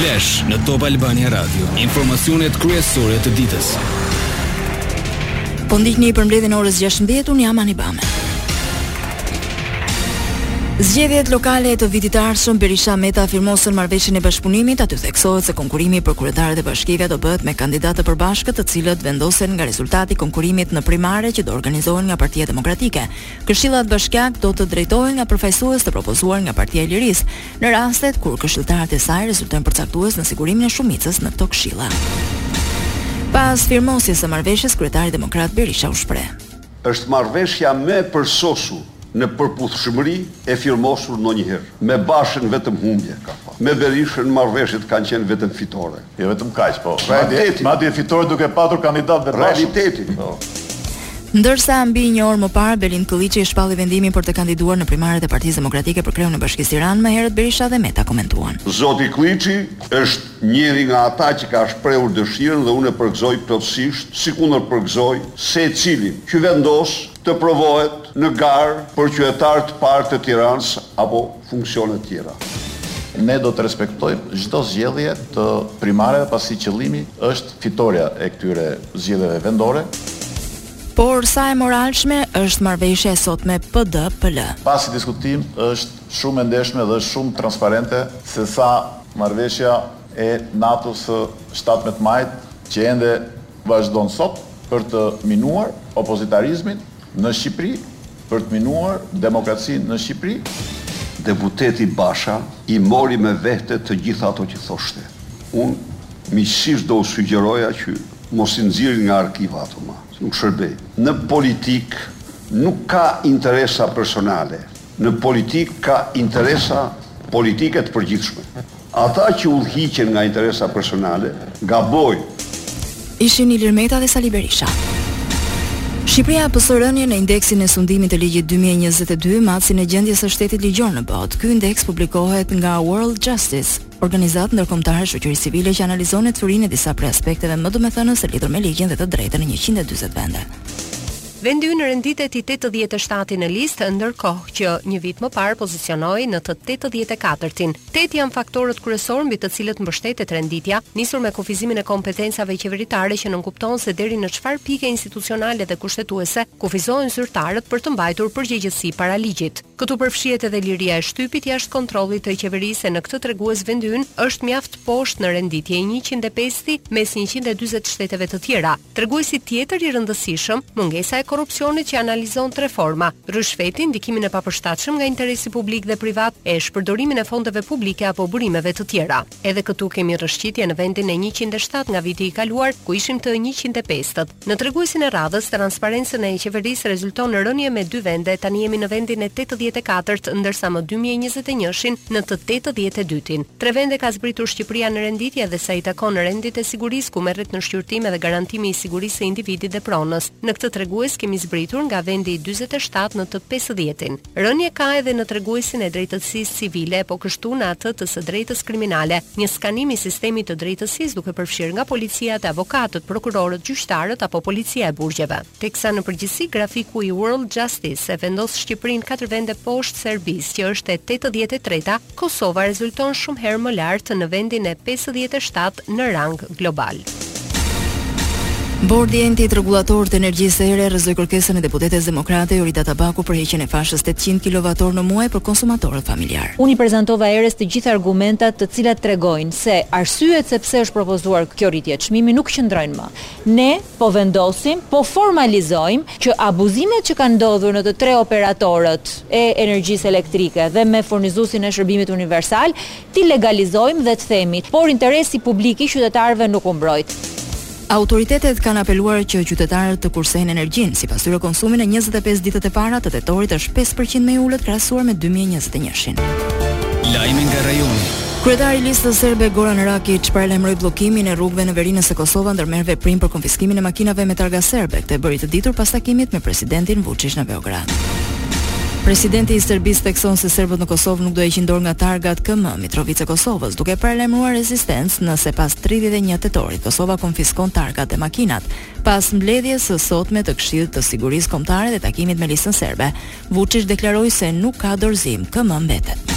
Flash në Top Albania Radio, informacionet kryesore të ditës. Po ndiqni përmbledhjen e orës 16:00 unë jam Anibame. Zgjedhjet lokale të vitit të ardhshëm Berisha Meta firmosën marrëveshjen e bashkëpunimit, aty theksohet se konkurrimi për kryetarët e bashkive do bëhet me kandidatë të përbashkët, të cilët vendosen nga rezultati i konkurrimit në primare që do organizohen nga Partia Demokratike. Këshillat bashkiakë do të drejtohen nga përfaqësues të propozuar nga Partia e Lirisë. në rastet kur këshilltarët e saj rezultojnë përcaktues në sigurimin e shumicës në këto këshilla. Pas firmosjes së marrëveshjes, kryetari demokrat Berisha u shpreh. Është marrëveshja më e përsosur në përputhshmëri e firmosur ndonjëherë. Me Bashën vetëm humbje. Me Berishën marrëveshjet kanë qenë vetëm fitore. Jo vetëm kaq, po. Realiteti. Madje fitore duke patur kandidat dhe Bashën. Realiteti. Po. Ndërsa mbi një orë më parë Belind Këlliçi shpalli vendimin për të kandiduar në primaret e Partisë Demokratike për kreun e Bashkisë Tiranë, më herët Berisha dhe Meta komentuan. Zoti Këlliçi është njëri nga ata që ka shprehur dëshirën dhe unë e përgëzoj plotësisht, sikundër përgëzoj secilin që vendos të provohet në garë për qytetar të parë të Tiranës apo funksione të tjera. Ne do të respektojmë çdo zgjedhje të primareve pasi qëllimi është fitorja e këtyre zgjedhjeve vendore. Por sa e moralshme është marrëveshja e sotme PD, PL? Pa asnjë diskutim është shumë e ndershme dhe është shumë transparente se sa marrëveshja e natës së shtatëmbëdhjetë majit që ende vazhdon sot për të minuar opozitarizmin Në Shqipëri për të minuar demokracinë në Shqipëri. Deputeti Basha i mori me vete të gjitha ato që thoshte. Unë miqësisht do u sugjeroja që mos i nxirrin nga arkiva ato ma. Nuk shërbejnë. Në politikë nuk ka interesa personale. Në politikë ka interesa politike të përgjithshme. Ata që udhëhiqen nga interesa personale, gabojnë. Ishin Ilir Meta dhe Sali Berisha. Shqipëria pësoi rënie në indeksin e sundimit të ligjit dy mijë e njëzet e dy, matësin e gjendjes së shtetit ligjor në botë. Ky indeks publikohet nga World Justice, organizatë ndërkombëtare e shoqërisë civile që analizon ecurinë e disa prej aspekteve më domethënëse lidhur me ligjin dhe të drejtën në njëqind e dyzet vende. Vendi ynë renditet i tetëdhjetë e shtati në listë, ndërkohë që një vit më parë pozicionohej në të tetëdhjetë e katërtin. Tetë janë faktorët kryesorë mbi të cilët mbështetet renditja, nisur me kufizimin e kompetencave qeveritare që nënkupton se deri në çfarë pike institucionale dhe kushtetuese kufizohen zyrtarët për të mbajtur përgjegjësi para ligjit. Këtu përfshihet edhe liria e shtypit jashtë kontrollit të qeverisë e në këtë tregues vendi ynë është mjaft poshtë në renditje i njëqind e pesti mes njëqind e dyzet shteteve të tjera. Treguesi tjetër i rëndësishëm, mungesa e korrupsionit që analizon tre forma, ryshfetin, ndikimin e papërshtatshëm nga interesi publik dhe privat e shpërdorimin e fondeve publike apo burimeve të tjera. Edhe këtu kemi rrëshqitje në vendin e njëqind e shtatë nga viti i kaluar, ku ishim të njëqind e pesët. Në treguesin e radhës, transparencën e qeverisë rezulton rënie me dy vende, tani jemi në vendin e tetëdhjetë e katërt, ndërsa më dy mijë e njëzet e njëshin në të tetëdhjetë e dytin. Tre vende ka zbritur Shqipëria në renditje dhe sa i takon rendit e sigurisë ku merret në shqyrtim edhe garantimi i sigurisë së individit dhe pronës. Në këtë tregues kemi zbritur nga vendi i dyzet e shtatë në të pesëdhjetin. Rënie ka edhe në treguesin e drejtësisë civile, po kështu në atë të së drejtës kriminale, një skanim i sistemit të drejtësisë duke përfshirë nga policia te avokatët, prokurorët, gjyqtarët apo policia e burgjeve. Teksa në përgjithësi grafiku i World Justice e vendos Shqipërinë katër vende poshtë Serbisë që është e tetëdhjetë e treta, Kosova rezulton shumë herë më lart në vendin e pesëdhjetë e shtatë në rang global. Bordi i Entit Rregullator të Energjisë, ERE, rrëzoi kërkesën e deputetes demokrate Jorida Tabaku për heqjen e fashës 800 kilovatorë në muaj për konsumatorët familjarë. Unë i prezantova ERE-s të gjithë argumentat të cilat tregojnë se arsyet se pse është propozuar kjo rritje çmimi nuk qëndrojnë më. Ne po vendosim, po formalizojmë që abuzimet që kanë ndodhur në të tre operatorët e energjisë elektrike dhe me furnizuesin e shërbimit universal, t'i legalizojmë dhe të themi, por interesi publik i qytetarëve nuk u mbrojt. Autoritetet kanë apeluar që qytetarët të kursejnë energjinë, sipas tyre konsumi në njëzet e pesë ditët e para të tetorit është pesë për qind më i ulët krahasuar me dy mijë e njëzet e njëshin. Lajme nga rajoni. Kryetari i Listës Serbe, Goran Rakiq, paralajmëroi bllokimin e rrugëve në veri nëse Kosova ndërmerr veprim për konfiskimin e makinave me targa serbe. Këtë e bëri të ditur pas takimit me presidentin Vuçiq në Beograd. Presidenti i Serbisë thekson se serbët në Kosovë nuk do heqin dorë nga targat KM, Mitrovicë e Kosovës, duke paralajmëruar rezistencë nëse pas tridhjetë e një tetorit Kosova konfiskon targat e makinat, pas mbledhjes së sotme të Këshillit të Sigurisë Kombëtare dhe takimit me Listën Serbe. Vuçiç deklaroi se nuk ka dorëzim, KM mbetet.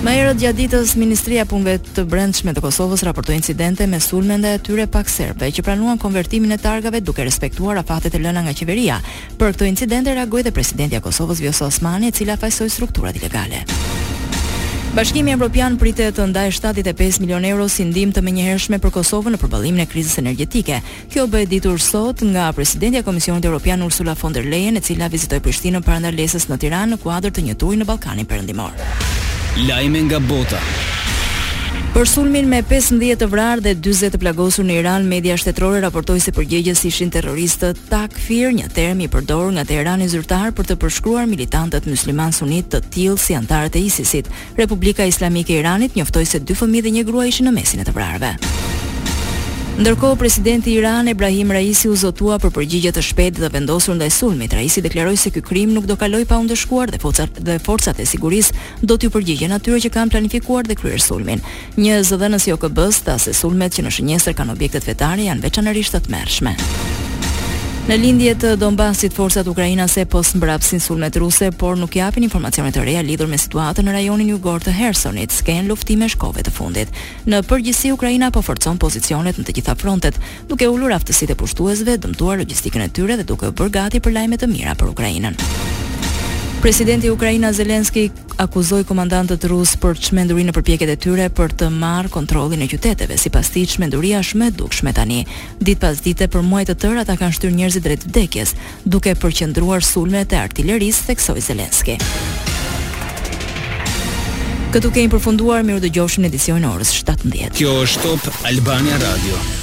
Më herët gjatë ditës, Ministria e Punëve të Brendshme të Kosovës raportoi incidente me sulme ndaj atyre pak serbëve që pranuan konvertimin e targave duke respektuar afatet e dhëna nga qeveria. Për këto incidente reagoi dhe presidentja e Kosovës, Vjosa Osmani, e cila fajësoi strukturat ilegale. Bashkimi Evropian pritet të ndajë shtatëdhjetë e pesë milionë euro si ndihmë të menjëhershme për Kosovën në përballimin e krizës energjetike, Kjo u bë e ditur sot nga Presidentja e Komisionit Europian Ursula von der Leyen, e cila vizitoi Prishtinën para ndalesës në Tiranë në kuadër të një turi në Ballkanin Perëndimor. Lajme nga bota. Për sulmin me pesëmbëdhjetë të vrarë dhe dyzet të plagosur në Iran, media shtetërore raportoi se përgjegjës ishin terroristët takfir, një term i përdorur nga Teherani zyrtar për të përshkruar militantët myslimanë sunitë të tillë si anëtarët e ISIS-it, Republika Islamike e Iranit njoftoi se dy fëmijë dhe një grua ishin në mesin e të vrarëve. Ndërkohë, presidenti i Iranit Ebrahim Raisi u zotua për përgjigje të shpejtë dhe të vendosur ndaj sulmit. Raisi deklaroi se ky krim nuk do kaloj pa u ndëshkuar dhe forcat dhe forcat e sigurisë do t'u përgjigjen atyre që kanë planifikuar dhe kryer sulmin. Një zëdhënës i OKB-së tha se sulmet që në shënjestër kanë objektet fetare janë veçanërisht të tmerrshme. Në lindje të Donbasit, forcat ukrainase po mbrapsin sulmet ruse, por nuk japin informacione të reja lidhur me situatën në rajonin jugor të Hersonit, skenë luftimesh kohëve të fundit. Në përgjithësi Ukraina po forcon pozicionet në të gjitha frontet, duke ulur aftësitë e pushtuesve, dëmtuar logjistikën e tyre dhe duke u bërë gati për lajme të mira për Ukrainën. Presidenti i Ukrainës Zelensky akuzoi komandantët rusë për çmenduri në përpjekjet e tyre për të marrë kontrollin e qyteteve. Sipas tij, çmenduria është më e dukshme tani. Ditë pas dite, për muaj të tërë ata kanë shtyrë njerëzit drejt vdekjes, duke përqendruar sulmet e artilerisë, theksoi Zelensky. Këtu kemi përfunduar, mirë u dëgjofshim në edicionin e orës shtatëmbëdhjetë. Kjo është Top Albania Radio.